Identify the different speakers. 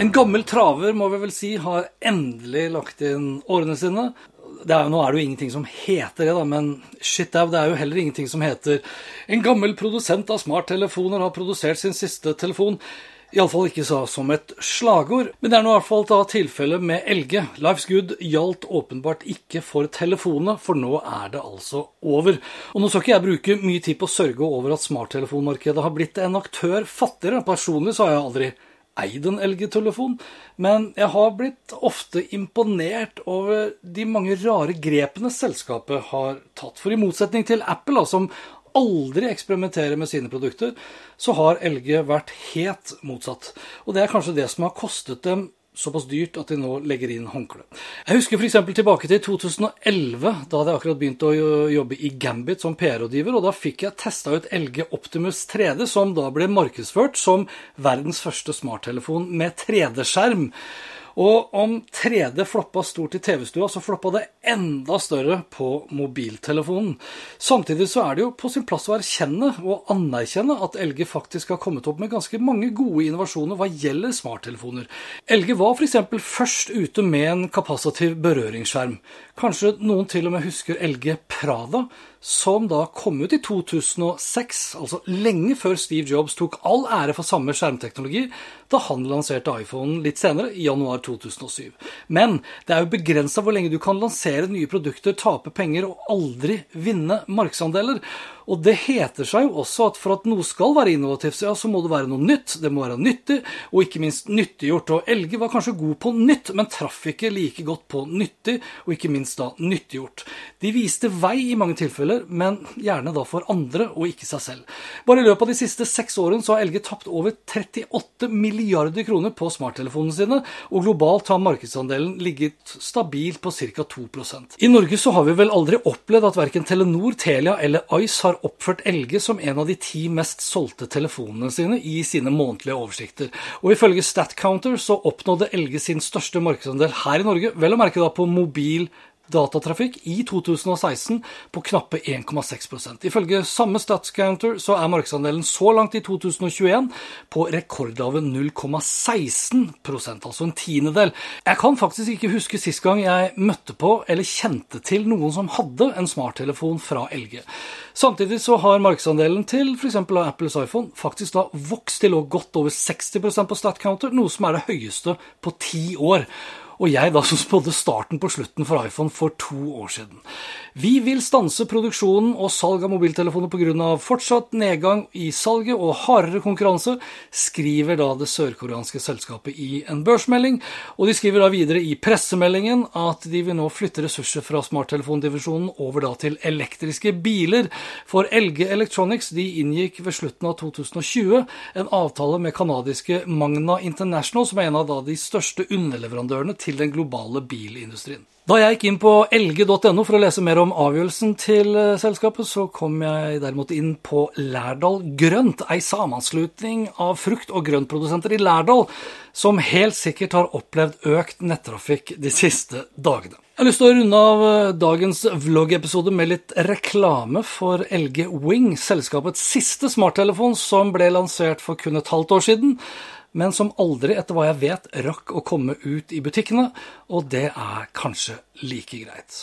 Speaker 1: En gammel traver, må vi vel si, har endelig lagt inn årene sine. Er, nå er det jo ingenting som heter det, da, men shit det er jo heller ingenting som heter En gammel produsent av smarttelefoner har produsert sin siste telefon. Iallfall ikke så som et slagord. Men det er nå i hvert fall da tilfellet med Elge. Life's Good gjaldt åpenbart ikke for telefonene, for nå er det altså over. Og nå skal ikke jeg bruke mye tid på å sørge over at smarttelefonmarkedet har blitt en aktør fattigere. Personlig så har jeg aldri eid en LG-telefon, men jeg har blitt ofte imponert over de mange rare grepene selskapet har tatt. For i motsetning til Apple, som aldri eksperimenterer med sine produkter, så har LG vært helt motsatt. Og det er kanskje det som har kostet dem såpass dyrt at de nå legger inn håndkle. Jeg husker f.eks. tilbake til 2011. Da hadde jeg akkurat begynt å jobbe i Gambit som PR-rådgiver, og da fikk jeg testa ut LG Optimus 3D, som da ble markedsført som verdens første smarttelefon med 3D-skjerm. Og om 3D floppa stort i TV-stua, så floppa det enda større på mobiltelefonen. Samtidig så er det jo på sin plass å erkjenne og anerkjenne at LG faktisk har kommet opp med ganske mange gode innovasjoner hva gjelder smarttelefoner. LG var f.eks. først ute med en kapasitiv berøringsskjerm. Kanskje noen til og med husker LG Prada, som da kom ut i 2006, altså lenge før Steve Jobs tok all ære for samme skjermteknologi da han lanserte iPhonen litt senere, i januar 2007. Men det er jo begrensa hvor lenge du kan lansere nye produkter, tape penger og aldri vinne markedsandeler. Og det heter seg jo også at for at noe skal være innovativt, ja, så må det være noe nytt, det må være nyttig, og ikke minst nyttiggjort. Og Elge var kanskje god på nytt, men traff ikke like godt på nyttig, og ikke minst da nyttiggjort. De viste vei i mange tilfeller, men gjerne da for andre, og ikke seg selv. Bare i løpet av de siste seks årene så har Elge tapt over 38 milliarder kroner på smarttelefonene sine, og globalt har markedsandelen ligget stabilt på ca. 2% I Norge så har vi vel aldri opplevd at verken Telenor, Telia eller Ice har har oppført Elge som en av de ti mest solgte telefonene sine i sine månedlige oversikter. Og ifølge StatCounter så oppnådde Elge sin største markedsandel her i Norge, vel å merke da på mobil datatrafikk i 2016 på knappe 1,6% Ifølge samme Statscounter så er markedsandelen så langt i 2021 på rekordlave 0,16 altså en tiendedel. Jeg kan faktisk ikke huske sist gang jeg møtte på eller kjente til noen som hadde en smarttelefon fra LG. Samtidig så har markedsandelen til f.eks. Apples iPhone faktisk da vokst til å godt over 60% på Statcounter, noe som er det høyeste på ti år og jeg da som spådde starten på slutten for iPhone for to år siden. Vi vil stanse produksjonen og salg av mobiltelefoner pga. fortsatt nedgang i salget og hardere konkurranse, skriver da det sørkoreanske selskapet i en børsmelding. Og de skriver da videre i pressemeldingen at de vil nå flytte ressurser fra smarttelefondivisjonen over da til elektriske biler. For LG Electronics de inngikk ved slutten av 2020 en avtale med canadiske Magna International, som er en av de største underleverandørene til den globale bilindustrien. Da jeg gikk inn på lg.no for å lese mer om avgjørelsen til eh, selskapet, så kom jeg derimot inn på Lærdal Grønt, ei sammenslutning av frukt- og grøntprodusenter i Lærdal, som helt sikkert har opplevd økt nettrafikk de siste dagene. Jeg har lyst til å runde av eh, dagens vloggepisode med litt reklame for LG Wing, selskapets siste smarttelefon som ble lansert for kun et halvt år siden men som aldri, etter hva jeg vet, rakk å komme ut i butikkene, og det er kanskje like greit.